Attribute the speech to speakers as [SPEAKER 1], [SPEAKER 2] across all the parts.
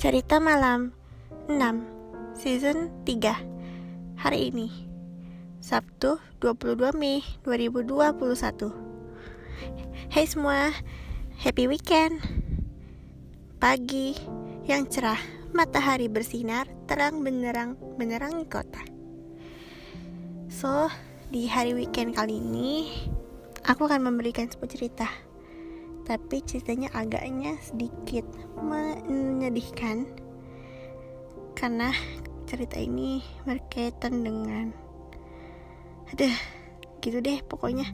[SPEAKER 1] Cerita Malam 6 Season 3 Hari ini Sabtu 22 Mei 2021 Hai semua Happy weekend. Pagi yang cerah Matahari bersinar Terang benderang Menerangi kota. So Di hari weekend kali ini Aku akan memberikan sebuah cerita tapi ceritanya agaknya sedikit menyedihkan karena cerita ini berkaitan dengan ada gitu deh pokoknya.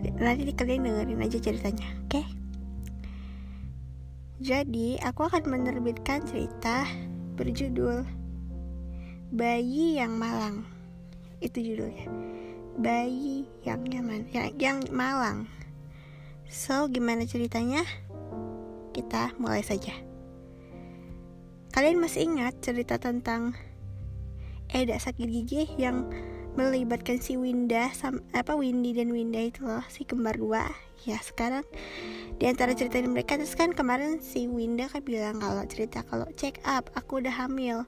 [SPEAKER 1] Nanti kalian dengerin aja ceritanya oke? Okay? jadi aku akan menerbitkan cerita berjudul bayi yang malang. Itu judulnya. Bayi yang nyaman. Yang, yang malang So, gimana ceritanya? Kita mulai saja. Kalian masih ingat cerita tentang Eda sakit gigi yang melibatkan si Winda sama apa Windy dan Winda itu loh si kembar dua ya sekarang di antara cerita mereka terus kan kemarin si Winda kan bilang kalau cerita kalau check up aku udah hamil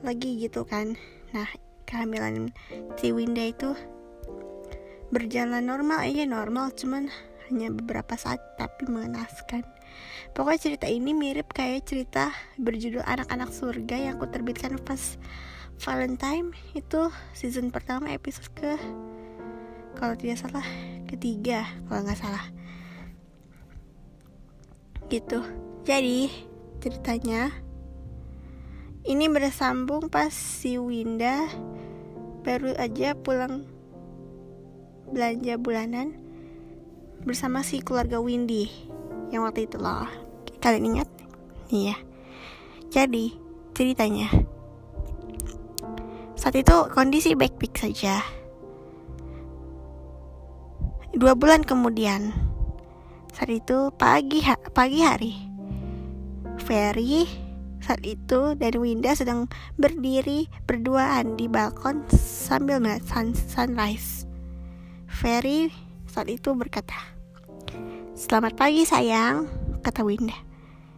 [SPEAKER 1] lagi gitu kan nah kehamilan si Winda itu berjalan normal aja normal cuman hanya beberapa saat tapi mengenaskan. Pokoknya cerita ini mirip kayak cerita berjudul Anak-anak Surga yang aku terbitkan pas Valentine. Itu season pertama episode ke kalau tidak salah ketiga kalau nggak salah. Gitu. Jadi ceritanya ini bersambung pas si Winda baru aja pulang belanja bulanan bersama si keluarga Windy yang waktu itu loh. Kalian ingat? Iya. Jadi ceritanya. Saat itu kondisi baik-baik saja. Dua bulan kemudian saat itu pagi ha pagi hari Ferry saat itu dan Winda sedang berdiri berduaan di balkon sambil melihat sun sunrise. Ferry saat itu berkata, Selamat pagi sayang, kata Winda.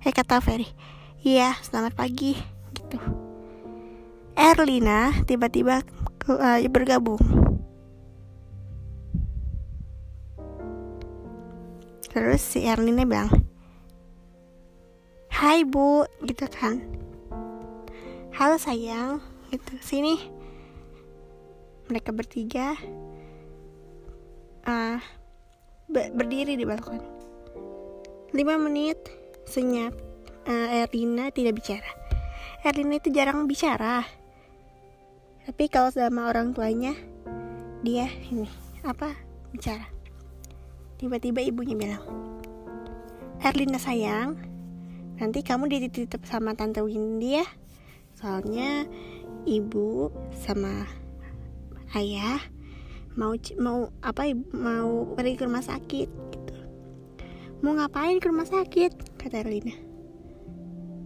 [SPEAKER 1] Eh kata Ferry, Iya, selamat pagi, gitu. Erlina tiba-tiba uh, bergabung. Terus si Erlina bilang, Hai bu, gitu kan. Halo sayang, gitu. Sini. Mereka bertiga uh, berdiri di balkon. Lima menit senyap. Uh, Erlina tidak bicara. Erlina itu jarang bicara. Tapi kalau sama orang tuanya, dia ini apa bicara. Tiba-tiba ibunya bilang, Erlina sayang, nanti kamu dititip sama tante Windy ya. Soalnya ibu sama ayah mau mau apa mau pergi ke rumah sakit gitu. Mau ngapain ke rumah sakit? Kata Erlina.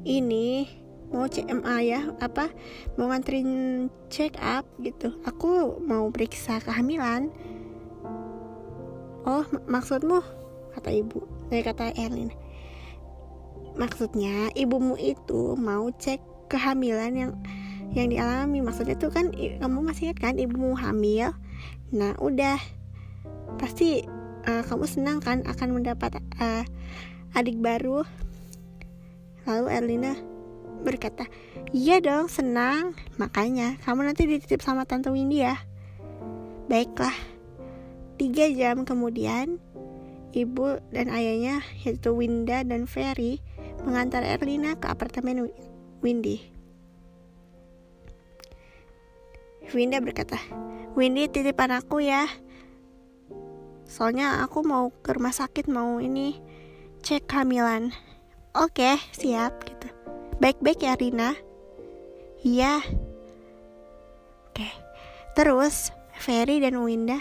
[SPEAKER 1] Ini mau CMA ya apa mau nganterin check up gitu. Aku mau periksa kehamilan. Oh maksudmu? Kata ibu dari kata Erlina. Maksudnya ibumu itu mau cek kehamilan yang yang dialami. Maksudnya tuh kan kamu masih ingat kan ibumu hamil Nah, udah pasti uh, kamu senang kan akan mendapat uh, adik baru. Lalu Erlina berkata, "Iya dong, senang. Makanya kamu nanti dititip sama tante Windy ya." Baiklah. Tiga jam kemudian, ibu dan ayahnya yaitu Winda dan Ferry mengantar Erlina ke apartemen Windy. Winda berkata, Windy titipan aku ya. Soalnya aku mau ke rumah sakit mau ini cek kehamilan. Oke siap gitu. Baik-baik ya Rina. Iya. Oke. Terus Ferry dan Winda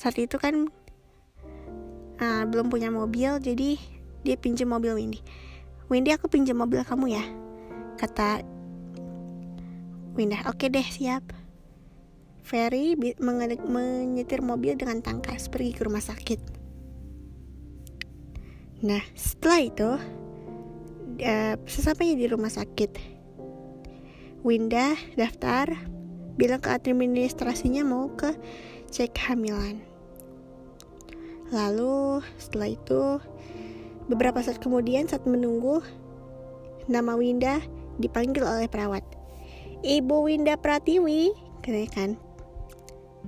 [SPEAKER 1] Saat itu kan uh, Belum punya mobil Jadi dia pinjam mobil Windy. Windy aku pinjam mobil kamu ya Kata Winda. Oke deh siap Ferry menyetir mobil dengan tangkas pergi ke rumah sakit. Nah, setelah itu uh, sesampainya di rumah sakit. Winda daftar bilang ke administrasinya mau ke cek hamilan. Lalu setelah itu beberapa saat kemudian saat menunggu nama Winda dipanggil oleh perawat. Ibu Winda Pratiwi kan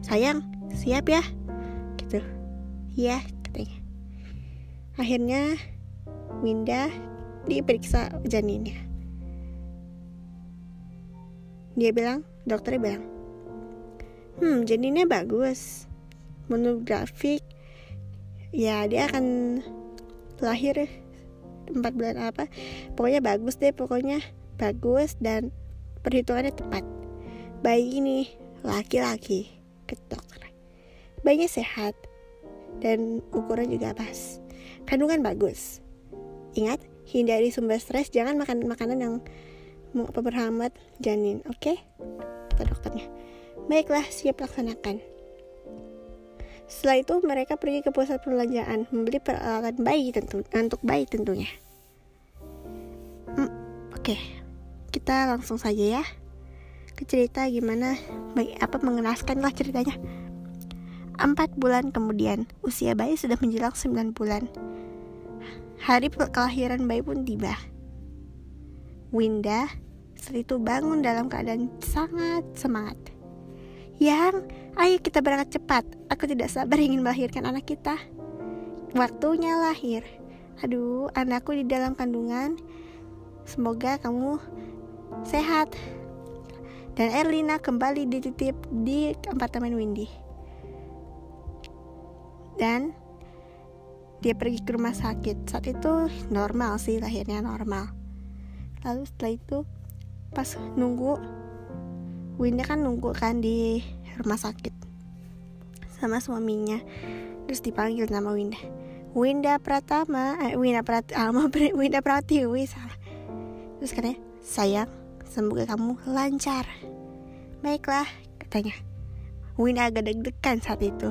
[SPEAKER 1] sayang siap ya. Gitu. Ya katanya. Akhirnya Winda diperiksa janinnya. Dia bilang dokternya bilang hmm janinnya bagus. Menurut grafik ya dia akan lahir empat bulan apa. Pokoknya bagus deh pokoknya bagus dan perhitungannya tepat. Bayi ini laki-laki ke dokter. Bayinya sehat dan ukuran juga pas. Kandungan bagus. Ingat hindari sumber stres jangan makan makanan yang berhambat janin oke? Okay? kata dokternya. Baiklah siap laksanakan. Setelah itu mereka pergi ke pusat perbelanjaan membeli peralatan bayi tentu untuk bayi tentunya. Hmm, oke. Okay. kita langsung saja ya ke cerita gimana apa mengenaskan lah ceritanya Empat bulan kemudian, usia bayi sudah menjelang sembilan bulan. Hari kelahiran bayi pun tiba. Winda saat itu bangun dalam keadaan sangat semangat. Yang, ayo kita berangkat cepat. Aku tidak sabar ingin melahirkan anak kita. Waktunya lahir. Aduh, anakku di dalam kandungan. Semoga kamu sehat. Dan Erlina kembali dititip di apartemen Windy. Dan dia pergi ke rumah sakit. Saat itu normal sih lahirnya normal. Lalu setelah itu pas nunggu Winda kan nunggu kan di rumah sakit sama suaminya. Terus dipanggil nama Winda Winda Pratama eh, Winda Pratama Winda Pratiwi salah. Terus katanya sayang semoga kamu lancar. Baiklah katanya. Winda agak deg-degan saat itu.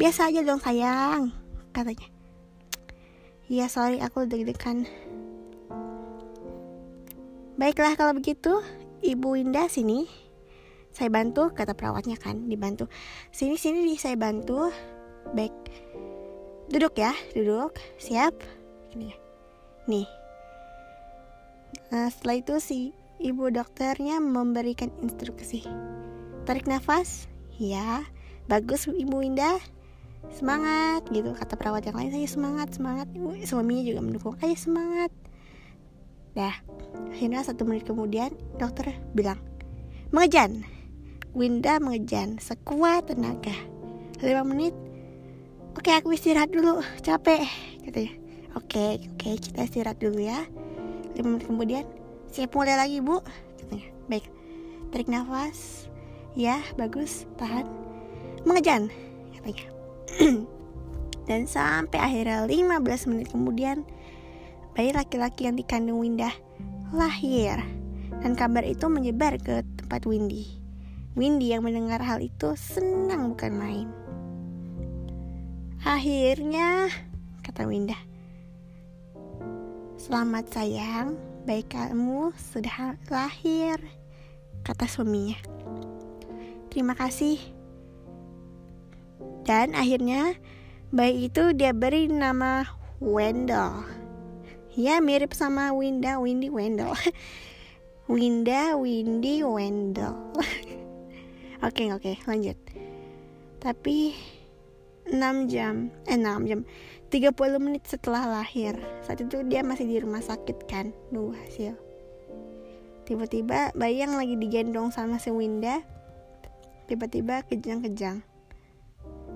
[SPEAKER 1] Biasa aja dong sayang katanya. Iya sorry aku deg-degan. Baiklah kalau begitu Ibu Winda sini. Saya bantu kata perawatnya kan Dibantu. Sini sini di saya bantu. Baik. Duduk ya Duduk. Siap. Ini ya. Nih. Nah setelah itu si ibu dokternya memberikan instruksi. Tarik nafas. Ya Bagus Ibu Winda semangat gitu. Kata perawat yang lain saya semangat semangat. Suaminya juga mendukung ayo semangat. Dah akhirnya satu menit kemudian dokter bilang mengejan. Winda mengejan sekuat tenaga. Lima menit oke aku istirahat dulu. Capek katanya. Oke oke kita istirahat dulu ya. Lima menit kemudian siap mulai lagi bu. Baik. Tarik nafas. Ya bagus. Tahan. Mengejan katanya. Dan sampai akhirnya 15 menit kemudian Bayi laki-laki yang dikandung Winda lahir. Dan kabar itu menyebar ke tempat Windy. Windy yang mendengar hal itu senang bukan main. Akhirnya kata Winda Selamat sayang, bayi kamu sudah lahir Kata suaminya Terima kasih dan akhirnya bayi itu dia beri nama Wendell. Ya mirip sama Winda, Windy, Wendell. Winda, Windy, Wendell. Oke oke lanjut. Tapi 6 jam, eh 6 jam, 30 menit setelah lahir. Saat itu dia masih di rumah sakit kan, nunggu hasil. Tiba-tiba bayi yang lagi digendong sama si Winda, tiba-tiba kejang-kejang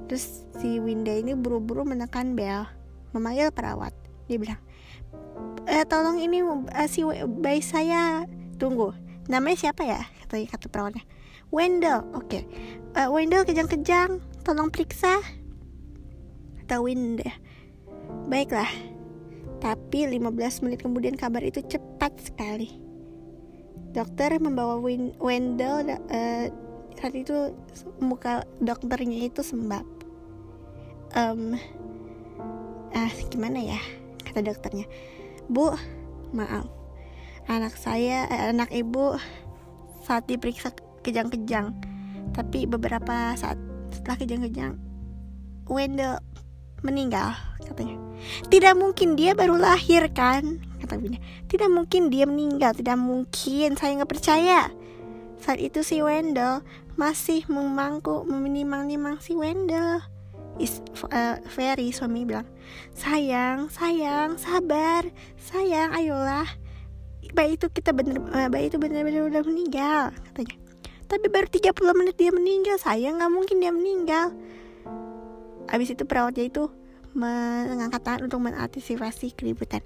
[SPEAKER 1] Terus si Winda ini buru-buru menekan bel, memanggil perawat. Dia bilang, e, tolong ini uh, si bayi saya tunggu. Namanya siapa ya? Kata kata perawatnya. Wendell, oke. Okay. Uh, eh, Wendell kejang-kejang, tolong periksa. Kata Winda. Baiklah. Tapi 15 menit kemudian kabar itu cepat sekali. Dokter membawa Wendell uh, saat itu muka dokternya itu sembab um, ah gimana ya kata dokternya bu maaf anak saya eh, anak ibu saat diperiksa kejang-kejang tapi beberapa saat setelah kejang-kejang Wendell meninggal katanya. Tidak mungkin dia baru lahir kan? Kata Bunda tidak mungkin dia meninggal. Tidak mungkin. Saya nggak percaya. Saat itu si Wendell masih memangku menimang-nimang si Wendell is uh, very suami bilang sayang sayang sabar. Sayang ayolah. Bayi itu kita bener uh, bayi itu benar-benar udah meninggal katanya. Tapi baru 30 menit dia meninggal. Sayang nggak mungkin dia meninggal abis itu perawatnya itu mengangkat tangan untuk mengantisipasi keributan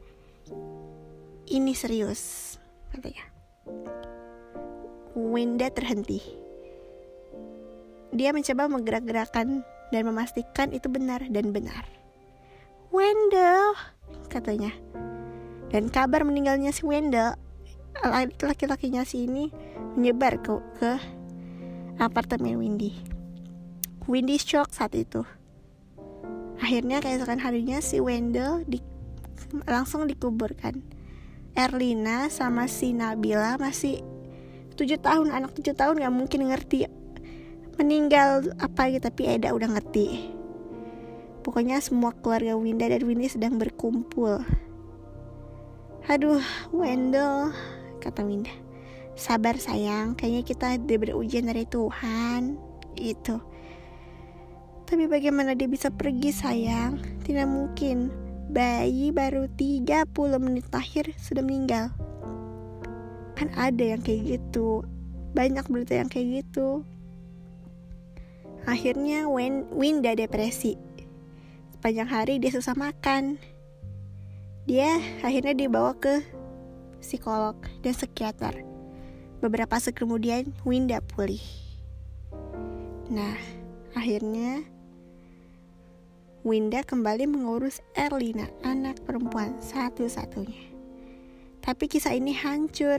[SPEAKER 1] ini serius katanya Wenda terhenti dia mencoba menggerak-gerakkan dan memastikan itu benar dan benar. Wendell, katanya. Dan kabar meninggalnya si Wendell, laki-lakinya si ini menyebar ke, ke apartemen Windy. Windy shock saat itu. Akhirnya keesokan harinya si Wendell di, langsung dikuburkan. Erlina sama si Nabila masih tujuh tahun anak tujuh tahun nggak mungkin ngerti meninggal apa gitu tapi Eda udah ngerti. Pokoknya semua keluarga Winda dan Windy sedang berkumpul. Aduh Wendell kata Winda. Sabar sayang kayaknya kita diberi ujian dari Tuhan. Itu tapi bagaimana dia bisa pergi sayang tidak mungkin bayi baru 30 menit lahir sudah meninggal kan ada yang kayak gitu banyak berita yang kayak gitu Akhirnya Winda depresi. Sepanjang hari dia susah makan. Dia akhirnya dibawa ke psikolog dan psikiater. Beberapa saat kemudian Winda pulih. Nah, akhirnya Winda kembali mengurus Erlina, anak perempuan satu-satunya. Tapi kisah ini hancur,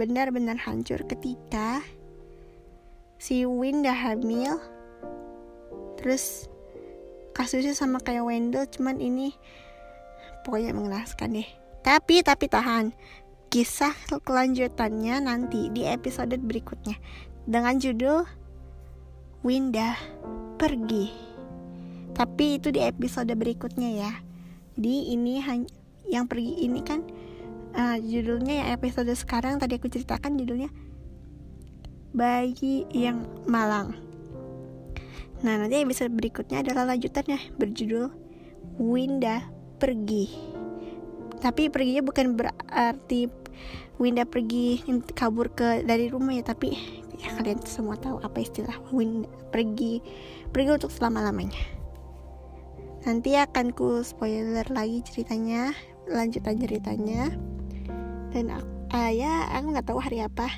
[SPEAKER 1] benar-benar hancur ketika si Winda hamil. Terus kasusnya sama kayak Wendell cuman ini pokoknya mengenaskan deh. Tapi tapi tahan kisah kelanjutannya nanti di episode berikutnya dengan judul Winda pergi tapi itu di episode berikutnya ya di ini yang pergi ini kan uh, judulnya ya episode sekarang tadi aku ceritakan judulnya bayi yang malang Nah, nanti episode berikutnya adalah lanjutannya berjudul Winda pergi. Tapi perginya bukan berarti Winda pergi kabur ke dari rumah ya, tapi ya kalian semua tahu apa istilah Winda pergi pergi untuk selama-lamanya. Nanti akan ku spoiler lagi ceritanya, lanjutan ceritanya. Dan uh, ya aku nggak tahu hari apa,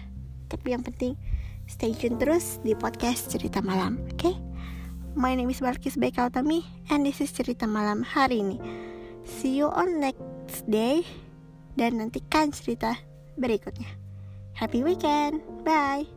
[SPEAKER 1] tapi yang penting stay tune terus di podcast cerita malam, oke? Okay? My name is Balkis Bekautami and this is cerita malam hari ini. See you on next day dan nantikan cerita berikutnya. Happy weekend. Bye.